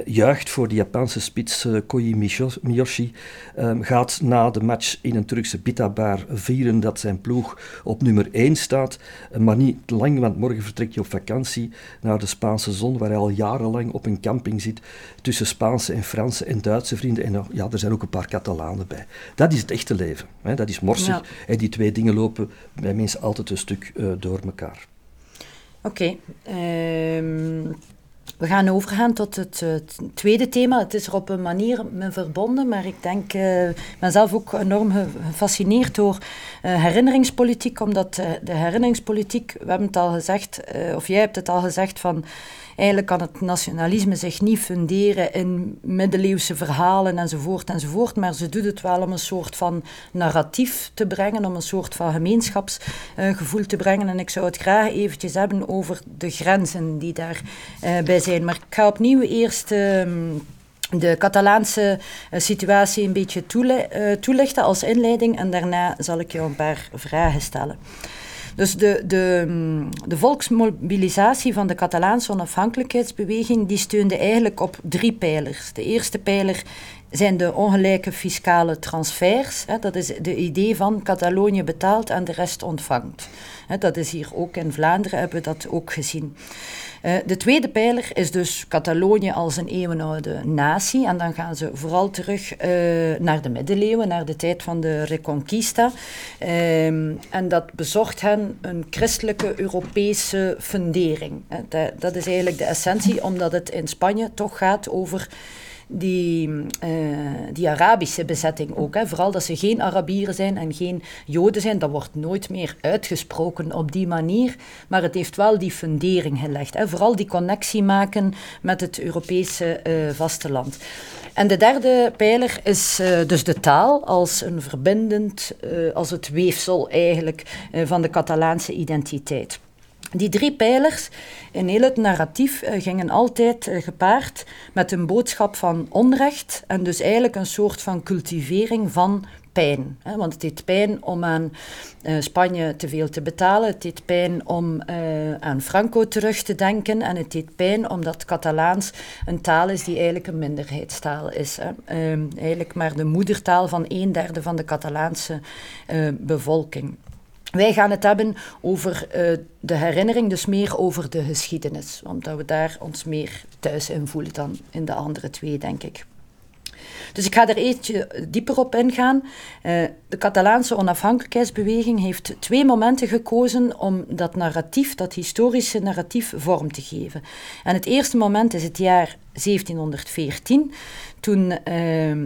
S2: juicht voor de Japanse spits uh, Koji Miyoshi. Um, gaat na de match in een Turkse bitabar vieren dat zijn ploeg op nummer 1 staat. Uh, maar niet lang, want morgen vertrekt je op vakantie naar de Spaanse zon, waar hij al jarenlang op een camping zit tussen Spaanse en Franse en Duitse vrienden. En ja, er zijn ook een paar Catalanen bij. Dat is het echte leven. Hè? Dat is morsig. Ja. En die twee dingen lopen bij mensen altijd een stuk door elkaar.
S1: Oké. Okay. Um... We gaan overgaan tot het, tweede thema. Het is er op een manier me verbonden, maar ik denk, uh, ben zelf ook enorm gefascineerd door uh, herinneringspolitiek, omdat uh, de herinneringspolitiek, we hebben het al gezegd, of jij hebt het al gezegd, van Eigenlijk kan het nationalisme zich niet funderen in middeleeuwse verhalen enzovoort enzovoort, maar ze doet het wel om een soort van narratief te brengen, om een soort van gemeenschapsgevoel te brengen. En ik zou het graag eventjes hebben over de grenzen die daarbij uh, zijn. Maar ik ga opnieuw eerst... Uh, de Catalaanse uh, situatie een beetje uh, toelichten als inleiding en daarna zal ik jou een paar vragen stellen. Dus de, de, de volksmobilisatie van de Catalaanse onafhankelijkheidsbeweging die steunde eigenlijk op drie pijlers. De eerste pijler zijn de ongelijke fiscale transfers. Hè, dat is de idee van Catalonië betaalt en de rest ontvangt. Hè, dat is hier ook in Vlaanderen, hebben we dat ook gezien. Uh, de tweede pijler is dus Catalonië als een eeuwenoude natie. En dan gaan ze vooral terug uh, naar de middeleeuwen, naar de tijd van de Reconquista. Um, en dat bezorgt hen een christelijke Europese fundering. Dat, dat is eigenlijk de essentie, omdat het in Spanje toch gaat over die, uh, die Arabische bezetting ook. Hè. Vooral dat ze geen Arabieren zijn en geen Joden zijn, dat wordt nooit meer uitgesproken op die manier. Maar het heeft wel die fundering gelegd. Hè. Vooral die connectie maken met het Europese uh, vasteland. En de derde pijler is uh, dus de taal als een verbindend, als het weefsel eigenlijk van de Catalaanse identiteit. Die drie pijlers in heel het narratief uh, gingen altijd uh, gepaard met een boodschap van onrecht en dus eigenlijk een soort van cultivering van pijn. Want het deed pijn om aan uh, Spanje te veel te betalen, het deed pijn om aan Franco terug te denken en het deed pijn omdat Catalaans een taal is die eigenlijk een minderheidstaal is. Ehm, eigenlijk maar de moedertaal van een derde van de Catalaanse bevolking. Wij gaan het hebben over uh, de herinnering, dus meer over de geschiedenis. Omdat we daar ons meer thuis in voelen dan in de andere twee, denk ik. Dus ik ga er eentje dieper op ingaan. Uh, de Catalaanse onafhankelijkheidsbeweging heeft twee momenten gekozen om dat narratief, dat historische narratief, vorm te geven. En het eerste moment is het jaar 1714 toen uh,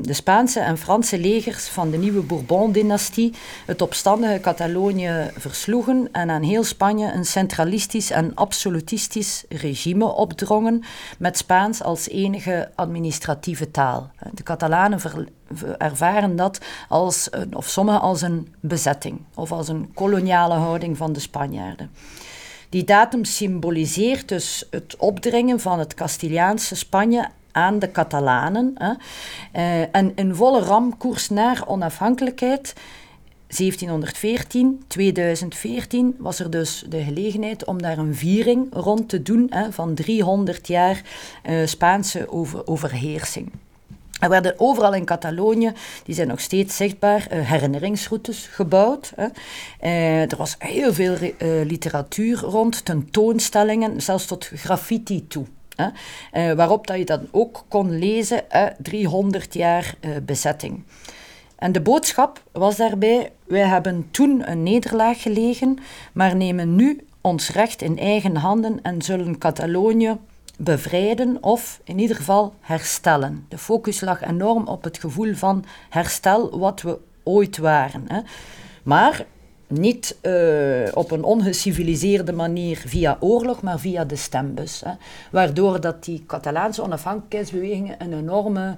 S1: de Spaanse en Franse legers van de nieuwe Bourbon-dynastie het opstandige Catalonië versloegen en aan heel Spanje een centralistisch en absolutistisch regime opdrongen met Spaans als enige administratieve taal. De Catalanen ervaren dat als een, of sommigen als een bezetting of als een koloniale houding van de Spanjaarden. Die datum symboliseert dus het opdringen van het Castiliaanse Spanje aan de Catalanen. Hè. Uh, en een volle ramkoers naar onafhankelijkheid. 1714, 2014 was er dus de gelegenheid om daar een viering rond te doen hè, van 300 jaar uh, Spaanse over, overheersing. Er werden overal in Catalonië, die zijn nog steeds zichtbaar, uh, herinneringsroutes gebouwd. Uh, er was heel veel uh, literatuur rond, tentoonstellingen, zelfs tot graffiti toe. Eh, waarop dat je dan ook kon lezen, eh, 300 jaar eh, bezetting. En de boodschap was daarbij, wij hebben toen een nederlaag gelegen, maar nemen nu ons recht in eigen handen en zullen Catalonië bevrijden of in ieder geval herstellen. De focus lag enorm op het gevoel van herstel wat we ooit waren. Hè. Maar niet uh, op een ongeciviliseerde manier via oorlog, maar via de stembus. Hè. Waardoor dat die Catalaanse onafhankelijkheidsbeweging een enorme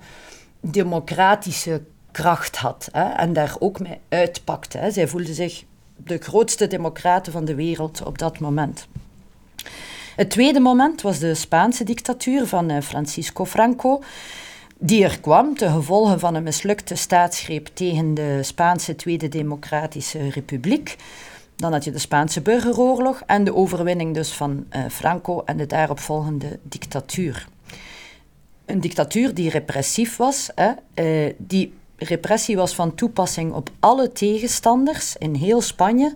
S1: democratische kracht had hè, en daar ook mee uitpakte. Hè. Zij voelden zich de grootste democraten van de wereld op dat moment. Het tweede moment was de Spaanse dictatuur van eh, Francisco Franco, die er kwam ten gevolge van een mislukte staatsgreep tegen de Spaanse Tweede Democratische Republiek. Dan had je de Spaanse burgeroorlog en de overwinning dus van uh, Franco en de daaropvolgende dictatuur. Een dictatuur die repressief was, hè, uh, die repressie was van toepassing op alle tegenstanders in heel Spanje.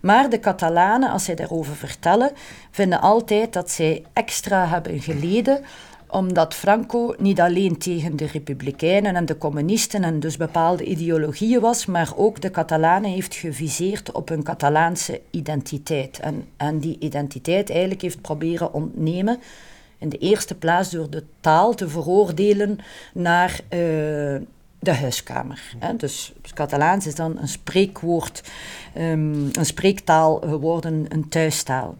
S1: Maar de Catalanen, als zij daarover vertellen, vinden altijd dat zij extra hebben geleden omdat Franco niet alleen tegen de republikeinen en de communisten en dus bepaalde ideologieën was, maar ook de Catalanen heeft geviseerd op hun Catalaanse identiteit. En, en die identiteit eigenlijk heeft proberen ontnemen, in de eerste plaats door de taal te veroordelen naar uh, de huiskamer. Hè. Dus Catalaans is dan een spreekwoord, um, een spreektaal geworden, een thuistaal.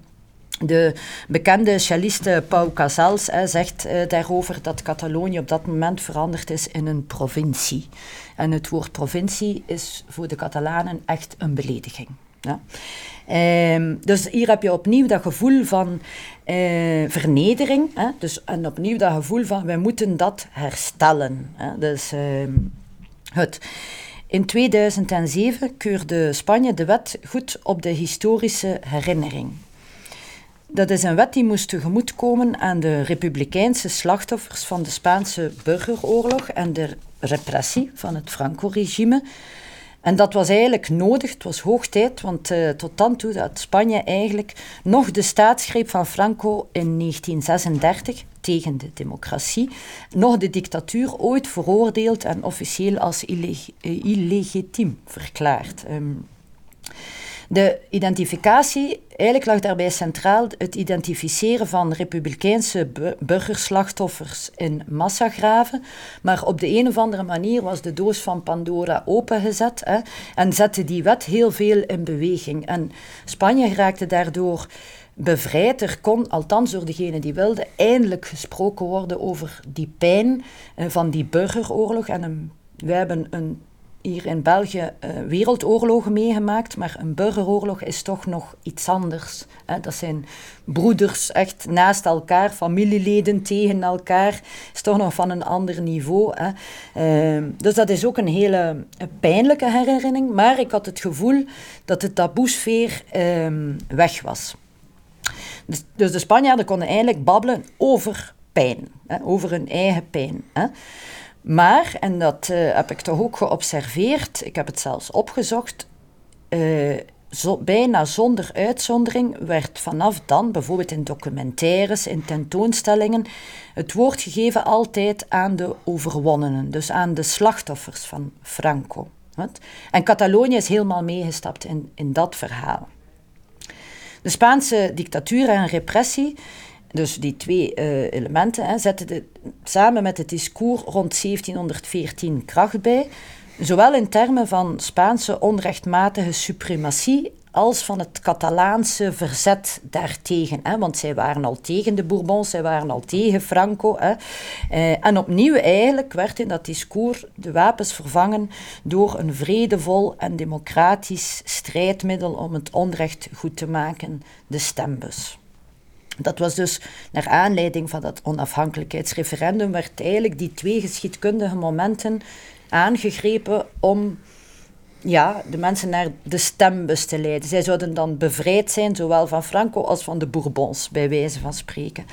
S1: De bekende celliste Pau Casals hè, zegt uh, daarover dat Catalonië op dat moment veranderd is in een provincie. En het woord provincie is voor de Catalanen echt een belediging. Ja. Um, dus hier heb je opnieuw dat gevoel van uh, vernedering. Hè? Dus, en opnieuw dat gevoel van wij moeten dat herstellen. Hè? Dus um, het. In 2007 keurde Spanje de wet goed op de historische herinnering. Dat is een wet die moest tegemoetkomen aan de republikeinse slachtoffers van de Spaanse burgeroorlog en de repressie van het Franco-regime. En dat was eigenlijk nodig, het was hoog tijd, want uh, tot dan toe had Spanje eigenlijk nog de staatsgreep van Franco in 1936 tegen de democratie, nog de dictatuur ooit veroordeeld en officieel als uh, illegitiem verklaard. Um, de identificatie, eigenlijk lag daarbij centraal het identificeren van republikeinse burgerslachtoffers in massagraven. Maar op de een of andere manier was de doos van Pandora opengezet hè, en zette die wet heel veel in beweging. En Spanje raakte daardoor bevrijd. Er kon, althans door degene die wilde, eindelijk gesproken worden over die pijn eh, van die burgeroorlog. En een, wij hebben een hier in België uh, wereldoorlogen meegemaakt, maar een burgeroorlog is toch nog iets anders. Hè. Dat zijn broeders echt naast elkaar, familieleden tegen elkaar. is toch nog van een ander niveau. Hè. Uh, dus dat is ook een hele pijnlijke herinnering, maar ik had het gevoel dat de taboesfeer uh, weg was. Dus, dus de Spanjaarden konden eigenlijk babbelen over pijn, hè, over hun eigen pijn. Hè. Maar, en dat uh, heb ik toch ook geobserveerd, ik heb het zelfs opgezocht, uh, zo, bijna zonder uitzondering werd vanaf dan, bijvoorbeeld in documentaires, in tentoonstellingen, het woord gegeven altijd aan de overwonnenen, dus aan de slachtoffers van Franco. En Catalonië is helemaal meegestapt in, in dat verhaal. De Spaanse dictatuur en repressie dus die twee uh, elementen hè, zetten de, samen met het discours rond 1714 kracht bij, zowel in termen van Spaanse onrechtmatige suprematie als van het Catalaanse verzet daartegen. Hè, want zij waren al tegen de Bourbons, zij waren al tegen Franco. Hè. Eh, en opnieuw eigenlijk werd in dat discours de wapens vervangen door een vredevol en democratisch strijdmiddel om het onrecht goed te maken, de stembus. Dat was dus naar aanleiding van dat onafhankelijkheidsreferendum, werd eigenlijk die twee geschiedkundige momenten aangegrepen om ja, de mensen naar de stembus te leiden. Zij zouden dan bevrijd zijn, zowel van Franco als van de Bourbons, bij wijze van spreken.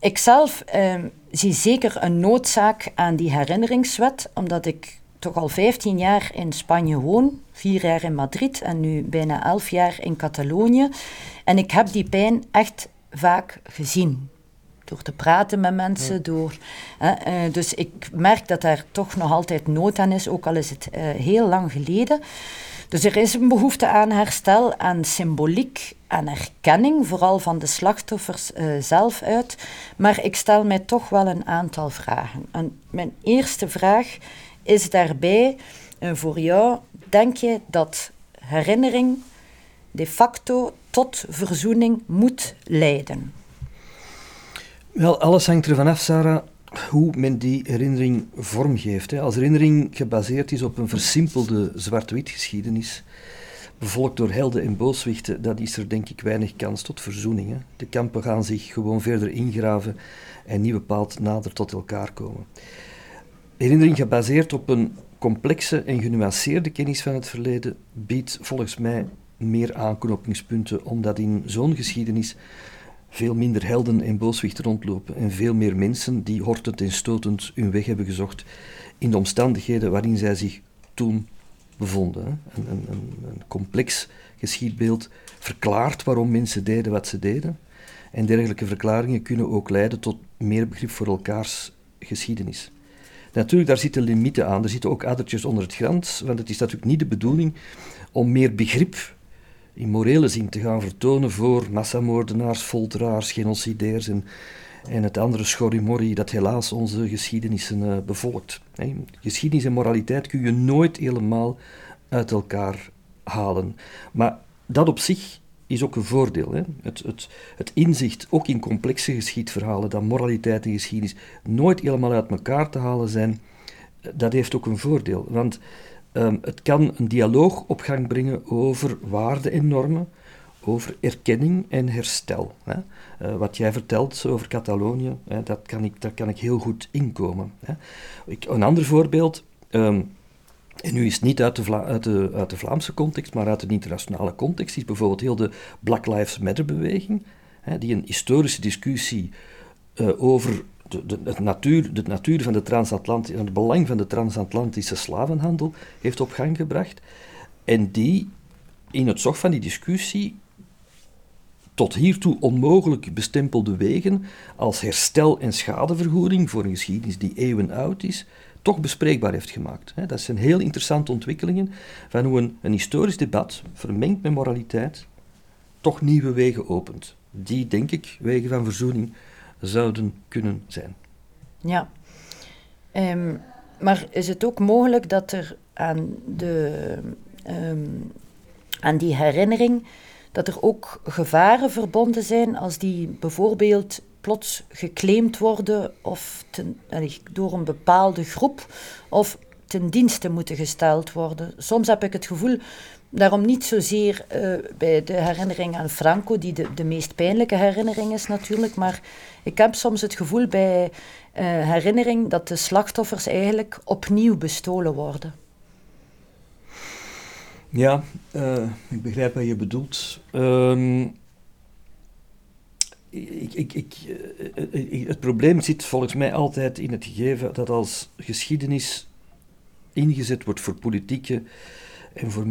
S1: Ikzelf eh, zie zeker een noodzaak aan die herinneringswet, omdat ik toch al 15 jaar in Spanje woon, vier jaar in Madrid en nu bijna 11 jaar in Catalonië. En ik heb die pijn echt vaak gezien. door te praten met mensen. Door, hè, uh, dus ik merk dat daar toch nog altijd nood aan is, ook al is het uh, heel lang geleden. Dus er is een behoefte aan herstel, aan symboliek, aan erkenning, vooral van de slachtoffers uh, zelf uit. Maar ik stel mij toch wel een aantal vragen. En mijn eerste vraag is daarbij uh, voor jou: denk je dat herinnering de facto tot verzoening moet leiden?
S2: Wel, alles hangt ervan af, Sarah, hoe men die herinnering vormgeeft. Als herinnering gebaseerd is op een versimpelde zwart-wit geschiedenis, bevolkt door helden en booswichten, dat is er denk ik weinig kans tot verzoening. Hè. De kampen gaan zich gewoon verder ingraven en niet bepaald nader tot elkaar komen. Herinnering gebaseerd op een complexe en genuanceerde kennis van het verleden biedt volgens mij meer aanknopingspunten, omdat in zo'n geschiedenis veel minder helden en booswichten rondlopen en veel meer mensen die hortend en stotend hun weg hebben gezocht in de omstandigheden waarin zij zich toen bevonden. Een, een, een, complex geschiedbeeld verklaart waarom mensen deden wat ze deden. En dergelijke verklaringen kunnen ook leiden tot meer begrip voor elkaars geschiedenis. Natuurlijk, daar zitten limieten aan. Er zitten ook addertjes onder het grond, want het is natuurlijk niet de bedoeling om meer begrip in morele zin te gaan vertonen voor massamoordenaars, folteraars, genocideers en, het andere schorrimorrie dat helaas onze geschiedenissen uh, bevolkt. Geschiedenis en moraliteit kun je nooit helemaal uit elkaar halen. Maar dat op zich is ook een voordeel. Hè. Het, het, het inzicht, ook in complexe geschiedverhalen, dat moraliteit en geschiedenis nooit helemaal uit elkaar te halen zijn, dat heeft ook een voordeel. Want Um, het kan een dialoog op gang brengen over waarden en normen, over erkenning en herstel. Hè. Uh, wat jij vertelt over Catalonië, hè, dat kan ik, daar kan ik heel goed inkomen. Hè. Ik, een ander voorbeeld, um, en nu is het niet uit de, uit, de, uit de, Vlaamse context, maar uit de internationale context, is bijvoorbeeld heel de Black Lives Matter-beweging, die een historische discussie uh, over de, het natuur, de natuur van de transatlantische, het belang van de transatlantische slavenhandel heeft op gang gebracht. En die in het zog van die discussie tot hiertoe onmogelijk bestempelde wegen als herstel- en schadevergoeding voor een geschiedenis die eeuwen oud is, toch bespreekbaar heeft gemaakt. Dat zijn heel interessante ontwikkelingen van hoe een historisch debat, vermengd met moraliteit, toch nieuwe wegen opent. Die, denk ik, wegen van verzoening zouden kunnen zijn.
S1: Ja. Um, maar is het ook mogelijk dat er aan, de, um, aan die herinnering, dat er ook gevaren verbonden zijn als die bijvoorbeeld plots geclaimd worden of ten, door een bepaalde groep of ten dienste moeten gesteld worden. Soms heb ik het gevoel Daarom niet zozeer uh, bij de herinnering aan Franco, die de, de meest pijnlijke herinnering is natuurlijk, maar ik heb soms het gevoel bij uh, herinnering dat de slachtoffers eigenlijk opnieuw bestolen worden.
S2: Ja, uh, ik begrijp wat je bedoelt. Um, ik, ik, ik, het probleem zit volgens mij altijd in het gegeven dat als geschiedenis ingezet wordt voor politieke en voor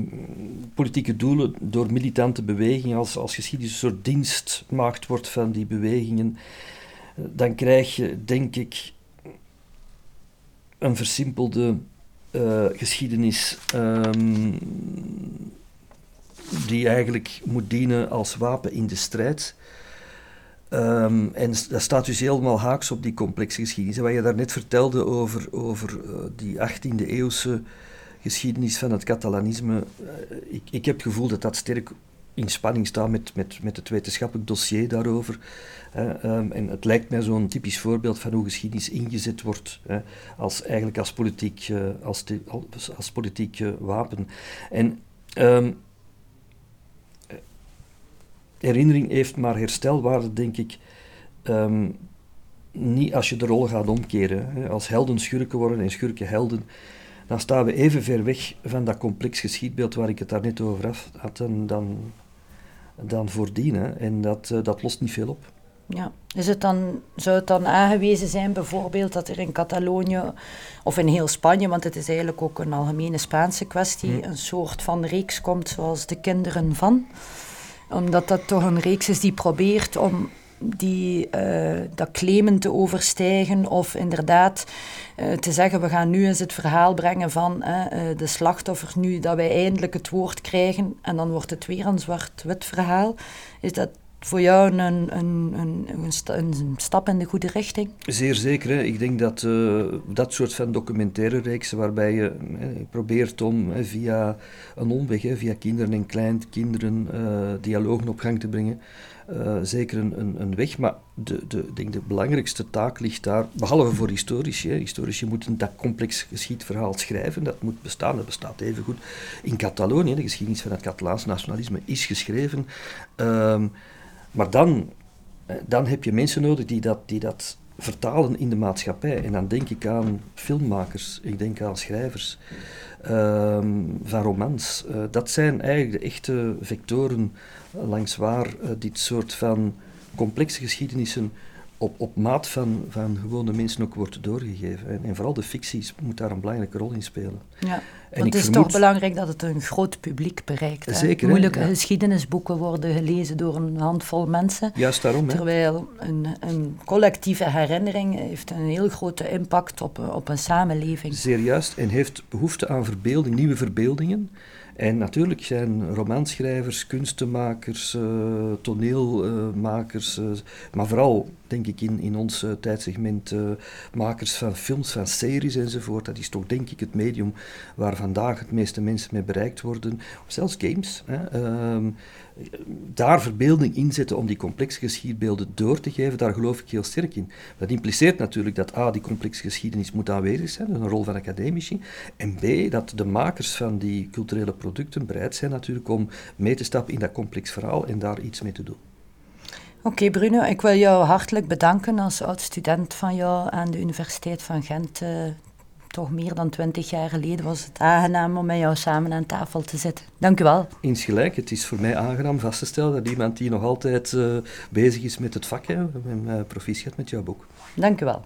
S2: politieke doelen door militante bewegingen, als, als geschiedenis een soort dienstmaagd wordt van die bewegingen, dan krijg je, denk ik, een versimpelde uh, geschiedenis um, die eigenlijk moet dienen als wapen in de strijd. Um, en dat staat dus helemaal haaks op die complexe geschiedenis. En wat je daarnet vertelde over, over uh, die 18e eeuwse geschiedenis van het Catalanisme, uh, ik, ik heb het gevoel dat dat sterk in spanning staat met, met, met het wetenschappelijk dossier daarover. Um, en het lijkt mij zo'n typisch voorbeeld van hoe geschiedenis ingezet wordt als, eigenlijk als politiek, uh, als, als, politiek uh, wapen. En um, herinnering heeft maar herstelwaarde, denk ik, um, niet als je de rollen gaat omkeren. Als helden schurken worden en schurken helden, dan staan we even ver weg van dat complex geschiedbeeld waar ik het daar net over had, dan, dan, dan voordien. Hè. En dat, uh, dat lost niet veel op.
S1: Ja. Is het dan, zou het dan aangewezen zijn bijvoorbeeld dat er in Catalonië of in heel Spanje, want het is eigenlijk ook een algemene Spaanse kwestie, hm. een soort van reeks komt zoals de kinderen van? Omdat dat toch een reeks is die probeert om die uh, dat claimen te overstijgen of inderdaad uh, te zeggen we gaan nu eens het verhaal brengen van uh, de slachtoffers nu dat wij eindelijk het woord krijgen en dan wordt het weer een zwart-wit verhaal. Is dat voor jou een, een, een, een, stap in de goede richting?
S2: Zeer zeker. Hè. Ik denk dat dat soort van documentaire reeksen waarbij je probeert om via een omweg, via kinderen en kleinkinderen, dialogen op gang te brengen, uh, zeker een, een, weg. Maar de, de, denk de belangrijkste taak ligt daar, behalve voor historici. Hè. Historici moeten dat complex geschiedverhaal schrijven. Dat moet bestaan. Dat bestaat even goed in Catalonië. De geschiedenis van het Catalaans nationalisme is geschreven. Uh, maar dan, eh, dan heb je mensen nodig die dat, die dat vertalen in de maatschappij. En dan denk ik aan filmmakers, ik denk aan schrijvers uh, van romans. Uh, dat zijn eigenlijk de echte vectoren langs waar uh, dit soort van complexe geschiedenissen op, op maat van, van gewone mensen ook wordt doorgegeven. En, en vooral de ficties moet daar een belangrijke rol in spelen.
S1: Ja, en het is toch belangrijk dat het een groot publiek bereikt. Hè?
S2: Zeker.
S1: Moeilijke geschiedenisboeken worden gelezen door een handvol mensen.
S2: Juist daarom.
S1: Terwijl een, een, collectieve herinnering heeft een heel grote impact op, op een samenleving.
S2: Zeer juist. En heeft behoefte aan verbeelding, nieuwe verbeeldingen. En natuurlijk zijn romanschrijvers, kunstenmakers, uh, toneelmakers, uh, maar vooral, denk ik, in, in ons uh, tijdsegment makers van films, van series enzovoort. Dat is toch, denk ik, het medium waar vandaag het meeste mensen mee bereikt worden. Zelfs games. Hè. Daar verbeelding in zetten om die complexe geschiedbeelden door te geven, daar geloof ik heel sterk in. Dat impliceert natuurlijk dat A, die complexe geschiedenis moet aanwezig zijn, een rol van academici, en B, dat de makers van die culturele producten bereid zijn natuurlijk om mee te stappen in dat complex verhaal en daar iets mee te doen.
S1: Oké Bruno, ik wil jou hartelijk bedanken als oud-student van jou aan de Universiteit van Gent. Toch meer dan twintig jaar geleden was het aangenaam om met jou samen aan tafel te zitten. Dank u wel.
S2: Insgelijk, het is voor mij aangenaam vast te stellen dat iemand die nog altijd uh, bezig is met het vak, hè, uh, proficiat met jouw boek.
S1: Dank u wel.